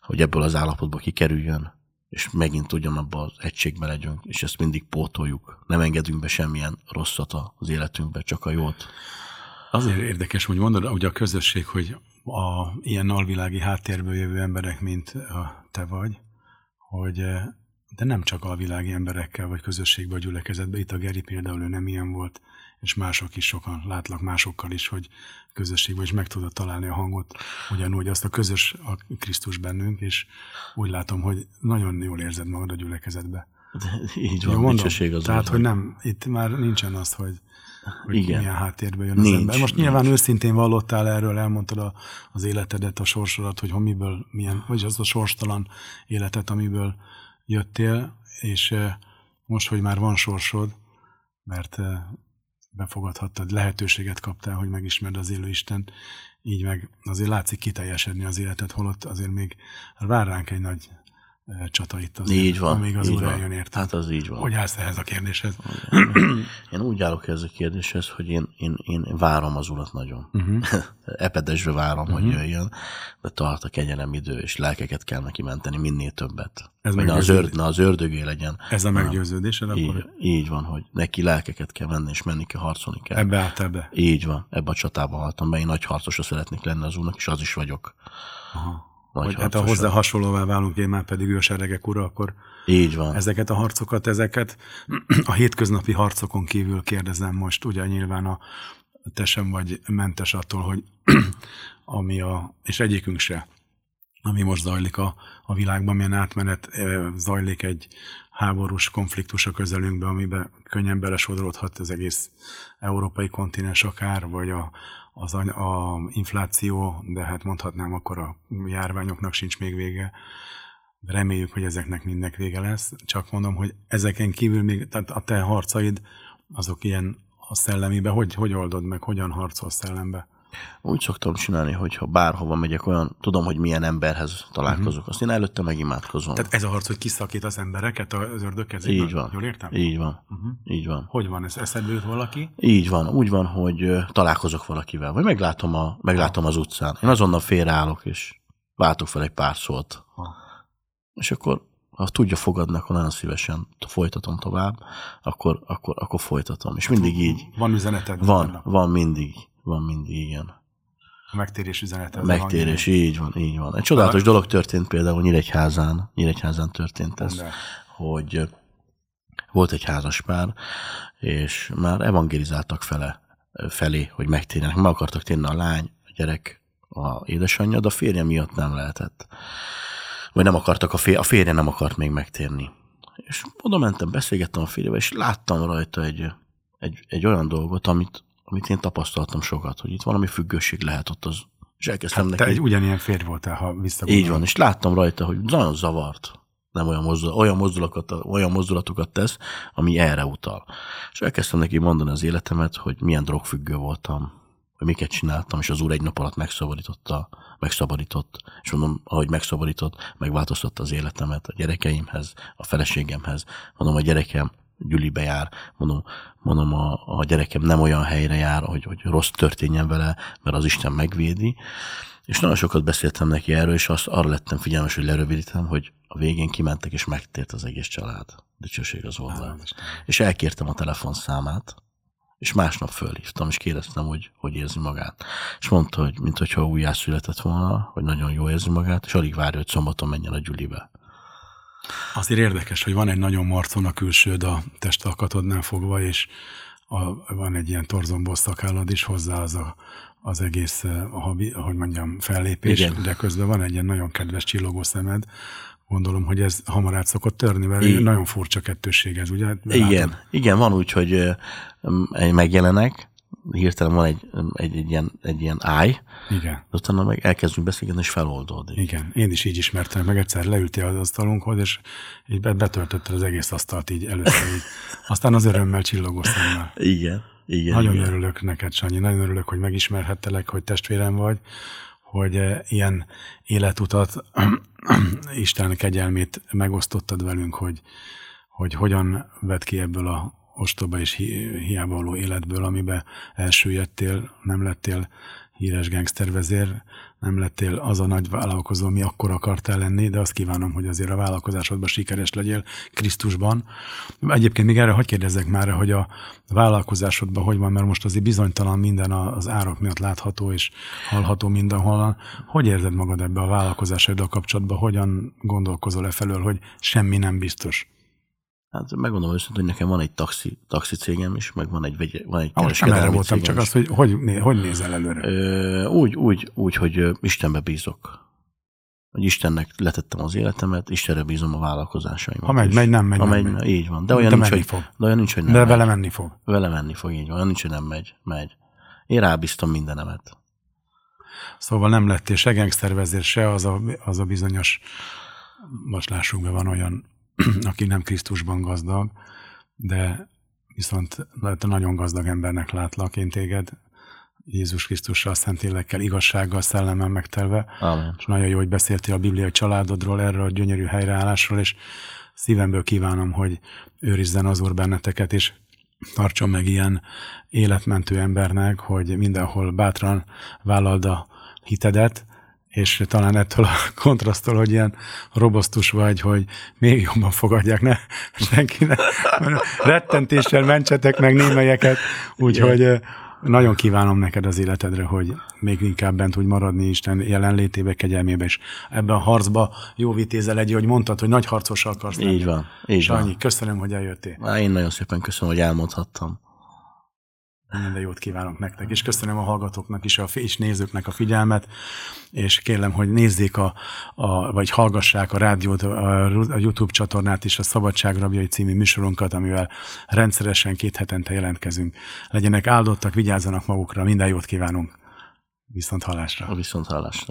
hogy ebből az állapotból kikerüljön, és megint ugyanabban az egységben legyünk, és ezt mindig pótoljuk. Nem engedünk be semmilyen rosszat az életünkbe, csak a jót. Azért érdekes, hogy mondod, hogy a közösség, hogy a ilyen alvilági háttérből jövő emberek, mint a te vagy, hogy de nem csak alvilági emberekkel vagy közösségben, vagy gyülekezetben, itt a Geri például ő nem ilyen volt, és mások is sokan látlak másokkal is, hogy közösségben is meg tudod találni a hangot, ugyanúgy azt a közös a Krisztus bennünk, és úgy látom, hogy nagyon jól érzed magad a gyülekezetbe. De így Jó, van, mondom, dicsőség az tehát, Úrnak. hogy nem, itt már nincsen az, hogy, hogy Igen. milyen háttérből jön az Nincs, ember. Most nincs. nyilván őszintén vallottál erről, elmondtad a, az életedet, a sorsodat, hogy miből, milyen, vagy az a sorstalan életet, amiből jöttél, és eh, most, hogy már van sorsod, mert eh, befogadhattad, lehetőséget kaptál, hogy megismerd az élő Isten, így meg azért látszik kiteljesedni az életet, holott azért még vár ránk egy nagy csata itt azért, Így van. amíg az így Úr eljön érte. Hát az így van. Hogy állsz ehhez a kérdéshez? Én úgy állok ehhez a kérdéshez, hogy én, én, én várom az urat nagyon. Uh-huh. Epedesve várom, Mhm. hogy jöjjön, de tart a kegyelem idő, és lelkeket kell neki menteni minél többet. Ez ne az, meggyőződés. ördög, ne az ördögé legyen. Ez a meggyőződésed, akkor Így, így van, hogy neki lelkeket kell venni, és menni kell, harcolni kell. ebbe álltál be. Így van, ebbe a csatába haltam be. Én nagy harcosra szeretnék lenni az úrnak, és az is vagyok. Aha. Nagy Hogy hát ha hozzá hasonlóvá válunk, én már pedig őseregek ura, akkor Így van. ezeket a harcokat, ezeket a hétköznapi harcokon kívül kérdezem most, ugye nyilván a te sem vagy mentes attól, hogy ami a, és egyikünk se, ami most zajlik a, a világban, milyen átmenet zajlik egy háborús konfliktus a közelünkben, amiben könnyen belesodródhat az egész európai kontinens akár, vagy a, az a infláció, de hát mondhatnám, akkor a járványoknak sincs még vége. Reméljük, hogy ezeknek mindnek vége lesz. Csak mondom, hogy ezeken kívül még, tehát a te harcaid, azok ilyen a szellemibe, hogy, hogy oldod meg, hogyan harcolsz szellembe? Úgy szoktam csinálni, hogy ha bárhova megyek, olyan, tudom, hogy milyen emberhez találkozok, uh-huh. azt én előtte megimádkozom. Tehát ez a harc, hogy kiszakít az embereket az ördög kezéből? Így van. Jól értem? Így van. Uh-huh. Így van. Hogy van ez? Eszedbe jut valaki? Így van, úgy van, hogy találkozok valakivel, vagy meglátom, a, meglátom az utcán. Én azonnal félreállok, és váltok fel egy pár szót. Ha. És akkor, ha tudja fogadni, akkor nagyon szívesen folytatom tovább, akkor, akkor, akkor folytatom. És mindig így. Van üzeneted? Van, van mindig. Van mindig, igen. A megtérés üzenete. az Megtérés, így van, így van. Egy csodálatos dolog történt például Nyíregyházán, Nyíregyházán történt ez, De. hogy volt egy házaspár, és már evangelizáltak fele felé, hogy megtérjenek. Meg akartak térni a lány, a gyerek, a édesanyja, de a férje miatt nem lehetett. Vagy nem akartak, a, fér, a férje nem akart még megtérni. És oda mentem, beszélgettem a férjével, és láttam rajta egy, egy, egy olyan dolgot, amit, amit én tapasztaltam sokat, hogy itt valami függőség lehet ott az. És elkezdtem Hát neki. te egy ugyanilyen férj voltál, ha visszagondolod. Így van, és láttam rajta, hogy nagyon zavart. Nem olyan, mozdul, olyan, mozdulatokat, olyan mozdulatokat tesz, ami erre utal. És elkezdtem neki mondani az életemet, hogy milyen drogfüggő voltam, hogy miket csináltam, és az úr egy nap alatt megszabadította, megszabadított, és mondom, ahogy megszabadított, megváltoztatta az életemet a gyerekeimhez, a feleségemhez. Mondom, a gyerekem gyülibe jár, mondom, mondom a, a gyerekem nem olyan helyre jár, hogy, hogy rossz történjen vele, mert az Isten megvédi. És nagyon sokat beszéltem neki erről, és azt arra lettem figyelmes, hogy lerövidítem, hogy a végén kimentek, és megtért az egész család. Dicsőség az hozzá. És elkértem a telefonszámát, és másnap fölhívtam, és kérdeztem, hogy hogy érzi magát. És mondta, hogy mintha újjászületett volna, hogy nagyon jól érzi magát, és alig várja, hogy szombaton menjen a gyülibe. Azért érdekes, hogy van egy nagyon marcon a külsőd a testalkatodnál fogva, és a, van egy ilyen torzombos szakállad is hozzá az a, az egész, eh, a, habi- hogy mondjam, fellépés, Igen. de közben van egy ilyen nagyon kedves csillogó szemed. Gondolom, hogy ez hamar át szokott törni, mert I- nagyon furcsa kettősség ez, ugye? Igen, igen, van úgy, hogy egy megjelenek, hirtelen van egy, egy, egy, ilyen, egy ilyen áj, Igen. de utána meg elkezdünk beszélgetni, és feloldódik. Igen, én is így ismertem meg, egyszer leültél az asztalunkhoz, és így be- betöltötted az egész asztalt így először, így. aztán az örömmel csillogó szemmel. Igen, igen. Nagyon igen. örülök neked, Sanyi, nagyon örülök, hogy megismerhettelek, hogy testvérem vagy, hogy eh, ilyen életutat, Isten kegyelmét megosztottad velünk, hogy, hogy hogyan vett ki ebből a ostoba és hi- hiába való életből, amiben elsüllyedtél, nem lettél híres gangstervezér, nem lettél az a nagy vállalkozó, ami akkor akartál lenni, de azt kívánom, hogy azért a vállalkozásodban sikeres legyél Krisztusban. Egyébként még erre hogy kérdezzek már, hogy a vállalkozásodban hogy van, mert most azért bizonytalan minden az árak miatt látható és hallható mindenhol. Hogy érzed magad ebbe a vállalkozásoddal kapcsolatban? Hogyan gondolkozol e felől, hogy semmi nem biztos? Hát megmondom őszintén, hogy nekem van egy taxi, taxi cégem is, meg van egy, vegy- van egy Ah, nem erre kereskedelmi voltam, csak is. az, hogy hogy, né- hogy nézel előre? Ö, úgy, úgy, úgy, hogy Istenbe bízok. Hogy Istennek letettem az életemet, Istenre bízom a vállalkozásaimat. Ha megy, is. megy, nem megy, Ha nem megy, megy. így van. De olyan, De nincs, hogy, fog. de olyan nincs, hogy nem De megy. vele menni fog. Vele menni fog, így van. Olyan nincs, hogy nem megy. Megy. Én rábíztam mindenemet. Szóval nem lettél se gangstervezér, se az a, az a bizonyos, most lássuk be, van olyan, aki nem Krisztusban gazdag, de viszont nagyon gazdag embernek látlak én téged, Jézus Krisztussal, Szentlélekkel, igazsággal, szellemmel megtelve, Amen. és nagyon jó, hogy beszéltél a bibliai családodról, erről a gyönyörű helyreállásról, és szívemből kívánom, hogy őrizzen az Úr benneteket, és tartson meg ilyen életmentő embernek, hogy mindenhol bátran vállald a hitedet, és talán ettől a kontrasztól, hogy ilyen robosztus vagy, hogy még jobban fogadják, ne senki ne, rettentéssel mentsetek meg némelyeket, úgyhogy nagyon kívánom neked az életedre, hogy még inkább bent tudj maradni Isten jelenlétébe, kegyelmébe, és ebben a harcba jó vitézel egy, hogy mondtad, hogy nagy harcos akarsz lenni. Így van. Így van. Sanyi, köszönöm, hogy eljöttél. Á, Én nagyon szépen köszönöm, hogy elmondhattam. Minden jót kívánok nektek, és köszönöm a hallgatóknak is, a, és nézőknek a figyelmet, és kérlem, hogy nézzék, a, a, vagy hallgassák a rádiót, a, a YouTube csatornát is, a Szabadság Rabjai című műsorunkat, amivel rendszeresen két hetente jelentkezünk. Legyenek áldottak, vigyázzanak magukra, minden jót kívánunk. Viszont hallásra. A viszont hallásra.